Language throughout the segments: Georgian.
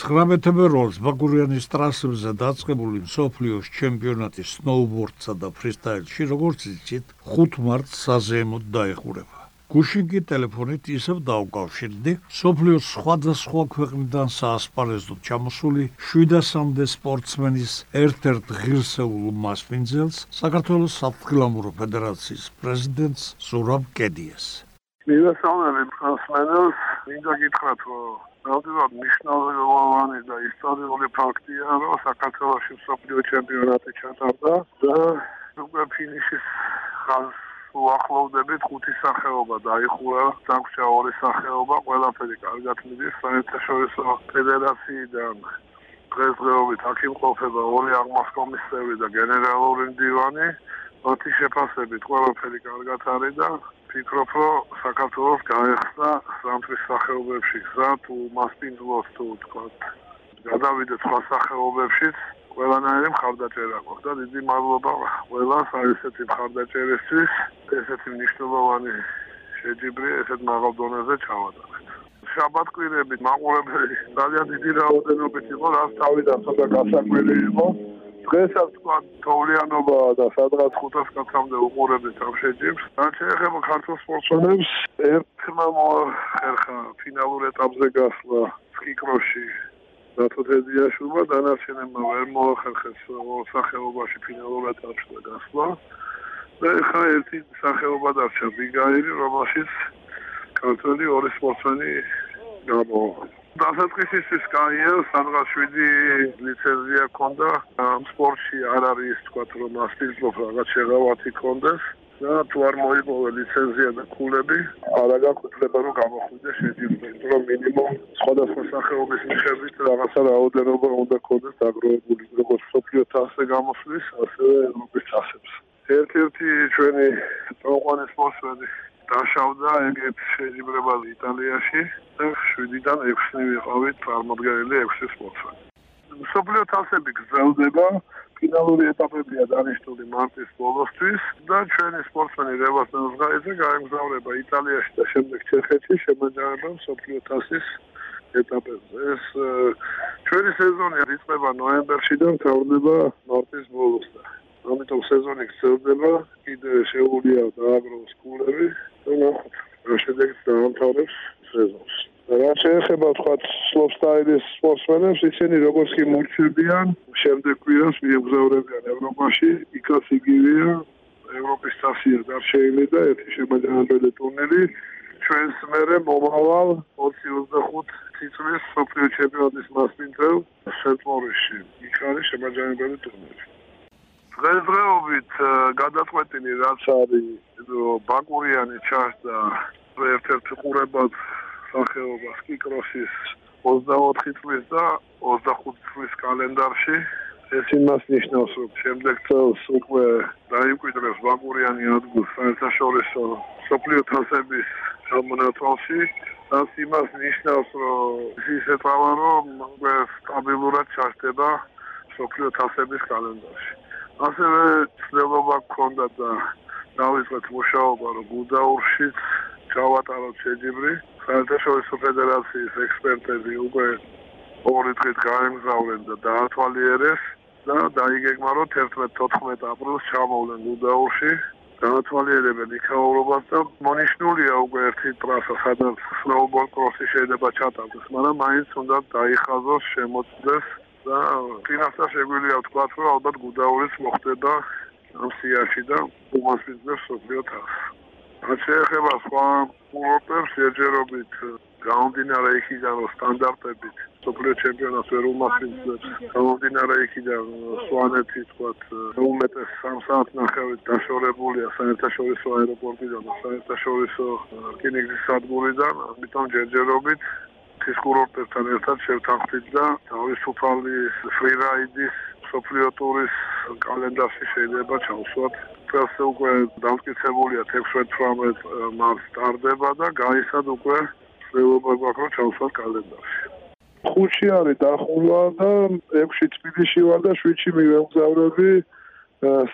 19 ბეროლს ბაგურიანის ტრასებზე დაწყებული მსოფლიოს ჩემპიონატის სნოუბორდსა და ფრისტაილში, როგორც იცით, 5 მარტს საზეიმოდ დაეხურება. გუშინგი ტელეფონით ისევ დაუკავშირდი სოფლიოს სხვადასხვა ქვეყნიდან საასპარეზოდ ჩამოსული 700-მდე სპორტსმენის ერთ-ერთ ღირსეულ მასპინძელს, საქართველოს საფეხბურთო ფედერაციის პრეზიდენტს ზურაბ კედიას. მივესალმები სპორტსმენებს, მინდა გითხრათ, რომ ნამდვილად მნიშვნელოვანი და ისტორიული ფაქტია, რომ საქართველოს სოფლიო ჩემპიონატი ჩატარდა და უკვე ფინიშის ხაზს უახლოვდებით ხუთი სახეობა დაიხურა, დაგვრჩა ორი სახეობა, ყველაფერი კარგად მიდის საერთაშორისო ფედერაციიდან. დღესდღეობით აქ იმყოფება ორი აღმასკომისები და გენერალური მდივანი. მათი შეფასებით ყველაფერი კარგად არის და ფიქრობ, რომ საქართველოს გაეხსნა სამთრის სახეობებში გზა თუ მასპინძლოს თუ თქვა. გადავიდეთ სხვა სახეობებშიც, ყველანაირი მხარდაჭერა გვაქვს და დიდი მადლობა ყველას აი ესეთი მხარდაჭერისთვის, ესეთი მნიშვნელოვანი შეჯიბრი ესეთ მაღალ დონეზე ჩავატარეთ. შაბათკვირები მაყურებელი ძალიან დიდი რაოდენობით იყო, რაც თავიდან ცოტა გასაკვირი იყო. დღესაც თქვა თოვლიანობა და სადღაც 500 კაცამდე უყურებთ ამ შეჯიბს. რაც შეეხება ქართულ სპორტსმენებს, ერთმა მოახერხა ფინალურ ეტაპზე გასვლა სკიკროში დათოდედიაშვილმა დანარჩენებმა ვერ მოახერხეს სახეობაში ფინალურ ეტაპზე გასვლა. და ხა ერთი სახეობა დარჩა ბიგაირი, რომელშიც ქართული ორი სპორტსმენი გამოვა. დასაწყისისთვის კაია სადღაც 7 ლიცენზია ქონდა ამ სპორტში არ არის თქვა რომ ასპირტო რაღაც შეღავათი ქონდეს და თუ არ მოიპოვა ლიცენზია და ქულები არა გაკეთება რომ გამოხვიდე შეჯიბრი რომ მინიმუმ სხვადასხვა სახეობის მიხედვით რაღაცა რაოდენობა უნდა ქონდეს დაგროვებული როგორც სოფლიო თასზე გამოსვლის ასევე ევროპის თასებს ერთ-ერთი ჩვენი წოყვანი სპორტსმენი დაშავდა ეგეთ შეჯიბრებად იტალიაში და 7-დან 6-ნი ვიყავით წარმოდგენილი 6 სპორტსმენი. სოფლიო თასები გრძელდება, ფინალური ეტაპებია დანიშნული მარტის ბოლოსთვის და ჩვენი სპორტსმენი რევას ნოზღაიძე გაემგზავრება იტალიაში და შემდეგ ჩეხეთში შემოჯარება სოფლიო თასის ეტაპებზე. ეს ჩვენი სეზონი იწყება ნოემბერში და მთავრდება მარტის ბოლოსთან. ამიტომ სეზონი გრძელდება, კიდე შეუულია დააგროვოს კულები და შემდეგ დაამთავრებს სეზონს. რა შეეხება თქვა სლოპსტაილის სპორტსმენებს, ისინი როგორც კი მურჩებიან, შემდეგ კვირას მიემგზავრებიან ევროპაში, იქაც იგივეა ევროპის თასია დარჩენილი და ერთი შემაჯამებელი ტურნირი ჩვენს მერე მომავალ 25 წლის სოფლიო ჩემპიონატის მასპინძელ სენტ-მორისში. იქ არის შემაჯამებელი ტურნირი. დღესდღეობით გადაწყვეტილი რაც არის ბაკურიანი ჩასდა ერთ-ერთი ყურებად სახეობა სკიკროსის 24 წლის და 25 წლის კალენდარში. ეს იმას ნიშნავს რომ შემდეგ წელს უკვე დაიმკვიდრებს ბაკურიანი ადგილს საერთაშორისო სოფლიო თასების შემონათვალში das იმას ნიშნავს რომ ის ეტავა რომ უკვე სტაბილურად ჩასდება სოფლიო თასების კალენდარში ასევე ცდილობა გქონდა და დავიწყეთ მუშაობა რომ გუდაურშიც ჩავატაროთ შეჯიბრი საერთაშორისო ფედერაციის ექსპერტები უკვე ორი დღით გაემგზავრნენ და დაათვალიერეს და დაიგეგმა რომ 11-14 აპრილს ჩამოვლენ გუდაურში. დაათვალიერებენ იქაურობას და მონიშნულია უკვე ერთი ტრასა სადაც სნოუბორდ კროსი შეიძლება ჩატარდეს მაგრამ მაინც უნდა დაიხაზოს შემოწდეს და ფინანსა შეგვიძლია ვთქვა, რომ ალბათ გუდაურის მოხდება ამ სიაში და უმასპინძლებს სოფლიო თავს. რაც შეეხება სხვა კურორტებს, ეჯერობით გამომდინარე იქიდან რომ სტანდარტებით სოფლიო ჩემპიონატს ვერ უმასპინძლებს, გამომდინარე იქიდან სვანეთი თქვა უმეტეს სამ საათს ნახევარით დაშორებულია საერთაშორისო აეროპორტიდან და საერთაშორისო რკინიგზის სადგურიდან, ამიტომ ჯერჯერობით ის კურორტებთან ერთად შევთანხმდით და თავისუფალი ფრირაიდის სოფლიო ტურის კალენდარში შეიძლება ჩავსვათ. წელს უკვე დამტკიცებულია 16-18 მარტს სტარდება და გაისად უკვე შეიძლება გვაქვს რომ ჩავსვათ კალენდარში. ხუთი არის დახულა და 6 თბილისში ვარ და 7-ში მივემგზავრები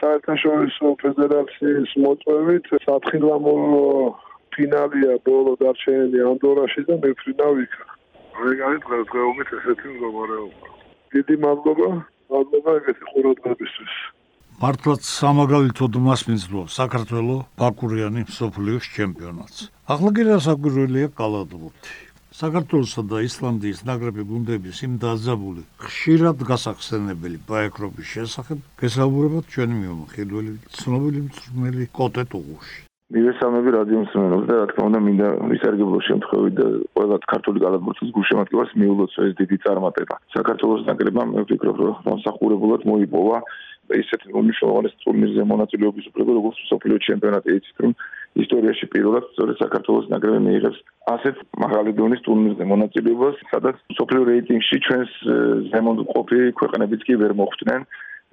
საერთაშორისო ფედერაციის მოწვევით სათხილამურო ფინალია ბოლო დარჩენილი ანდორაში და მეფრინავ იქა. არის დღესდღეობით ესეთი მდგომარეობა. დიდი მადლობა, მადლობა ეგეთი ყურადღებისთვის. მართლაც სამაგალითოდ მასმინძლო საქართველოს ბაკურიანი სოფლიოს ჩემპიონატს. ახლა კი რასაკვირველია კალათბურთი. საქართველოსა და ისლანდიის ნაკრები გუნდების იმ დაძაბული ხშირად გასახსენებელი ბაეკრობის შესახებ გესაუბრებათ ჩვენი მიმოხილველი ცნობილი მწვრთნელი კოტე ტუღუში. მივესალმები რადიო მსმენელს და რა თქმა უნდა მინდა ვისარგებლო შემთხვევით და ყველა ქართული კალათბურთის გულშემატკივარს მიულოცო ეს დიდი წარმატება. საქართველოს ნაკრებმა მე ვფიქრობ რომ მოსახურებულად მოიპოვა ისეთი უმნიშვნელოვანეს ტურნირზე მონაწილეობის უფლება როგორც სოფლიო ჩემპიონატი იცით რომ ისტორიაში პირველად სწორედ საქართველოს ნაკრები მიიღებს ასეთ მაღალი დონის ტურნირზე მონაწილეობას, სადაც სოფლიო რეიტინგში ჩვენს ზემოთ ყოფილი ქვეყნებიც კი ვერ მოხვდნენ.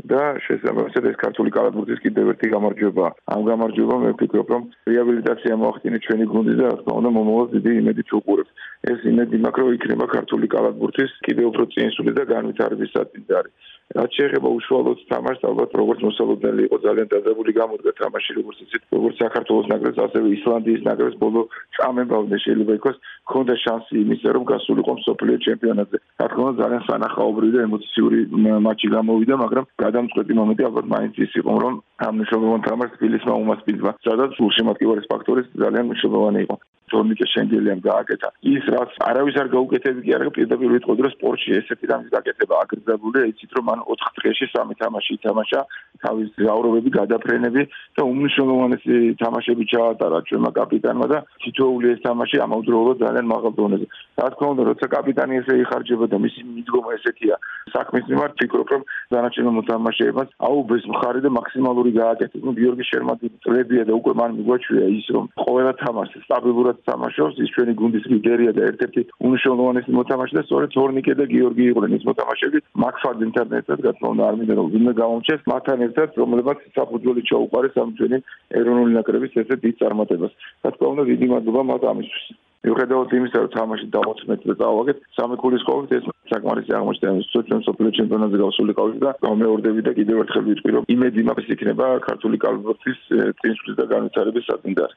და შესაბამისად ეს ქართული კალათბურთის კიდევ ერთი გამარჯვება. ამ გამარჯვებამ მე ვფიქრობ, რომ რეაბილიტაცია მოახდინე ჩვენი გუნდის და რა თქმა უნდა მომავალ დიდი იმედით უყურებს. ეს იმედი მაკრო იქნება ქართული კალათბურთის კიდევ უფრო წინსული და განვითარების საწინდარი. რაც შეეხება უშუალოდ თამაშს, ალბათ როგორც მოსალოდნელი იყო ძალიან დაძაბული გამოდგა თამაში, როგორც იცით, როგორც საქართველოს ნაკრებს, ასევე ისლანდიის ნაკრებს ბოლო წამებავდნენ შეიძლება იყოს, ქონდა შანსი იმისა, რომ გასულიყო მსოფლიო ჩემპიონატზე. რა თქმა უნდა ძალიან სანახაობრივი და ემოციური მატჩი გამოვიდა, მაგრამ გადამწყვეტი მომენტი ალბათ მაინც ის იყო, რომ ამ მნიშვნელოვან თამაშს ფილისმა უმასპინძლა, სადაც სულშემატკივარის ფაქტორის ძალიან მნიშვნელოვანი იყო. თორნიკე შენგელიამ გააკეთა. ის რაც არავის არ გაუკეთებია კი არა, პირდაპირ ვიტყოდი, რომ სპორტში ესეთი რამის გაკეთება აგრძელებული, იცით რომ მან 4 დღეში სამი თამაში ითამაშა, თავის გაურობები გადაფრენები და უმნიშვნელოვანესი თამაშები ჩაატარა ჩვენმა კაპიტანმა და თითოეული ეს თამაში ამავდროულად ძალიან მაღალ დონეზე. რა თქმა უნდა, როცა კაპიტანი ესე იხარჯება და მისი მიდგომა ესეთია, საქმის მიმართ ფიქრობ, რომ დანარჩენ მოთამაშეებს აუბეს მხარი და მაქსიმალური გააკეთეს. ნუ გიორგი შერმადი წლებია და უკვე მან მიგვაჩვია ის, რომ ყველა თამაში სტაბილურად თამაშობს, ის ჩვენი გუნდის ლიდერია და ერთ-ერთი უნიშნულოვანესი მოთამაშე და სწორედ თორნიკე და გიორგი იყვნენ ის მოთამაშეები. მაკფარდენთან ერთად გათხოვნა უნდა არ მინდა რომ ვინმე გამომჩეს მათთან ერთად რომელებაც საფუძველი ჩაუყარეს ამ ჩვენი ეროვნული ნაკრების ესე დიდ წარმატებას. რა თქმა უნდა დიდი მადლობა მათ ამისთვის. მიუხედავად იმისა, რომ თამაში დაუწმეთ და დავაგეთ, სამი ქულის ყოველთ ეს საკმარისი აღმოჩნდა სოციალურ სოფლიო ჩემპიონატზე გავსულიყავით და გამეორდები და კიდევ ერთხელ ვიტყვი, რომ იმედი მაქვს იქნება ქართული კალბოთის წინსვლის და განვითარების საწინდარი.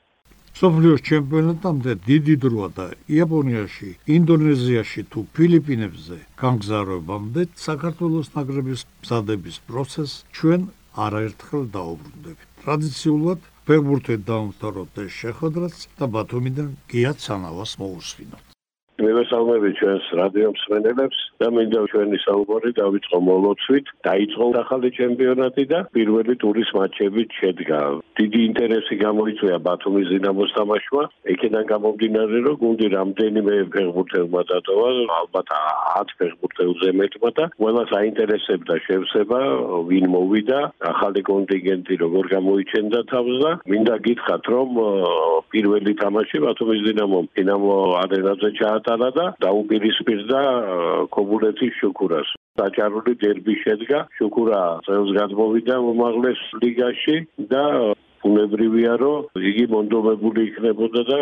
სოფლიოს ჩემპიონატამდე დიდი დროა და იაპონიაში, ინდონეზიაში თუ ფილიპინებზე გამგზავრებამდე საქართველოს ნაკრების მზადების პროცესს ჩვენ არაერთხელ დაუბრუნდებით. ტრადიციულად ფეხბურთი დაუმთავროთ ეს შეხვედრაც და ბათუმიდან გია ცანავას მოусვინოთ. მევესალმები ჩვენს რადიო მსმენელებს და მინდა ჩვენი საუბარი დავიწყო მოლოცვით. დაიწყო ახალი ჩემპიონატი და პირველი ტურის მატჩები შედგა. დიდი ინტერესი გამოიწვია ბათუმის დინამოს თამაშმა. ეკიდან გამომდინარე, რომ გუნდი რამდენიმე ფეხბურთელმა დატოვა, ალბათ 10 ფეხბურთელზე მეტმა და ყველას აინტერესებდა შევსება, ვინ მოვიდა, ახალი კონტინგენტი როგორ გამოიჩენდა თავს და მინდა გითხრათ, რომ პირველი თამაში ბათუმის დინამომ დინამო ადენაძე ჩაატარა ატარა და დაუპირისპირდა კომუნეთის შუქურას. დაჭარული დერბი შედგა, შუქურა წელს გადმოვიდა უმაღლეს ლიგაში და უნებრივია რომ იგი მონდომებული იქნებოდა და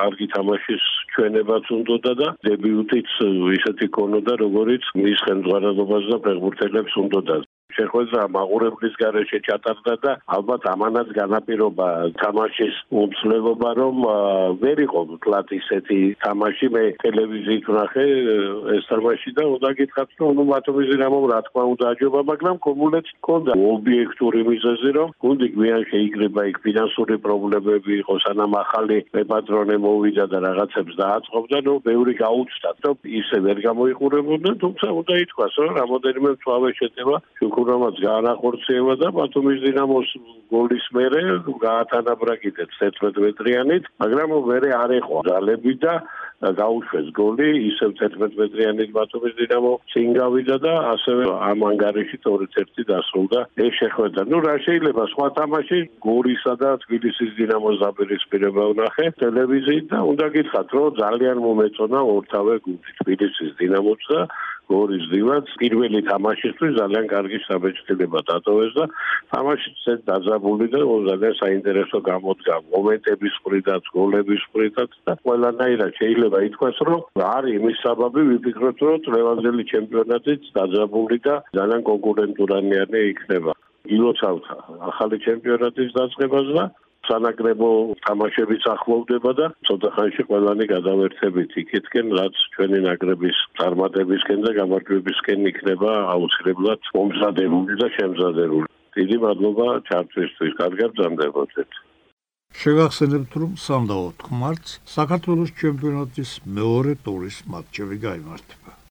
კარგი თამაშის ჩვენებაც უნდოდა და დებიუტიც ისეთი ქონოდა როგორიც მის ხელმძღვანელობას და ფეხბურთელებს უნდოდა შეხვედრა მაღურებლის გარეშე ჩატარდა და ალბათ ამანაც განაპირობა თამაშის უმცლელობა რომ ვერ იყო კლათ ისეთი თამაში. მე ტელევიზიით ვნახე ეს თამაში და უნდა გითხრათ რომ ნუ მათობის დინამომ რა თქმა უნდა აჯობა მაგრამ კომუნეთს ჰქონდა. ობიექტური მიზეზი რომ გუნდი გვიან შეიკრება იქ ფინანსური პრობლემები იყო სანამ ახალი მეპატრონე მოვიდა და რაღაცებს დააწყობდა ნუ ბევრი გაუჩნდა რომ ისე ვერ გამოიყურებოდა თუმცა უნდა ითქვას რომ რამოდენიმე თვავე შედება შუქურ პროგრამაც გაანახორციელა და ბათუმის დინამოს გოლის მერე გაათანაბრა კიდე 11 მეტრიანით, მაგრამ მერე არ ეყო ძალები და გაუშვეს გოლი, ისევ 11 მეტრიანით ბათუმის დინამო წინ გავიდა და ასევე ამ ანგარიში 2-1 დასრულდა. ეს შეხვედრა. ნუ რა შეიძლება სხვა თამაში გორისა და თბილისის დინამოს დაპირისპირება ვნახე ტელევიზიით და უნდა გითხრათ რომ ძალიან მომეწონა ორთავე გუნდი თბილისის დინამოც და გორის დილაც პირველი თამაშისთვის ძალიან კარგი საბეჭდილება დატოვეს და თამაშიც დაძაბული და ძალიან საინტერესო გამოდგა. მომენტების მხრიდან, გოლების მხრიდან და ყველანაირად შეიძლება ითქვას, რომ არის იმის საბაბი ვიფიქროთ, რომ ლევანძელი ჩემპიონატიც დაძაბული და ძალიან კონკურენტურანიანი იქნება. ილოცავთ ახალი ჩემპიონატის დაწყებას და სანაკრებო თამაშებიც ახლოვდება და ცოტა ხანში ყველანი გადავერთებით იქითკენ, რაც ჩვენი ნაკრების წარმატებისკენ და გამარჯვებისკენ იქნება აუცილებლად მომზადებული და შემზადებული. დიდი მადლობა ჩართვისთვის. კარგად ბრძანდებოდეთ. შეგახსენებთ, რომ 3 და 4 მარტს საქართველოს ჩემპიონატის მეორე ტურის მატჩები გამართება.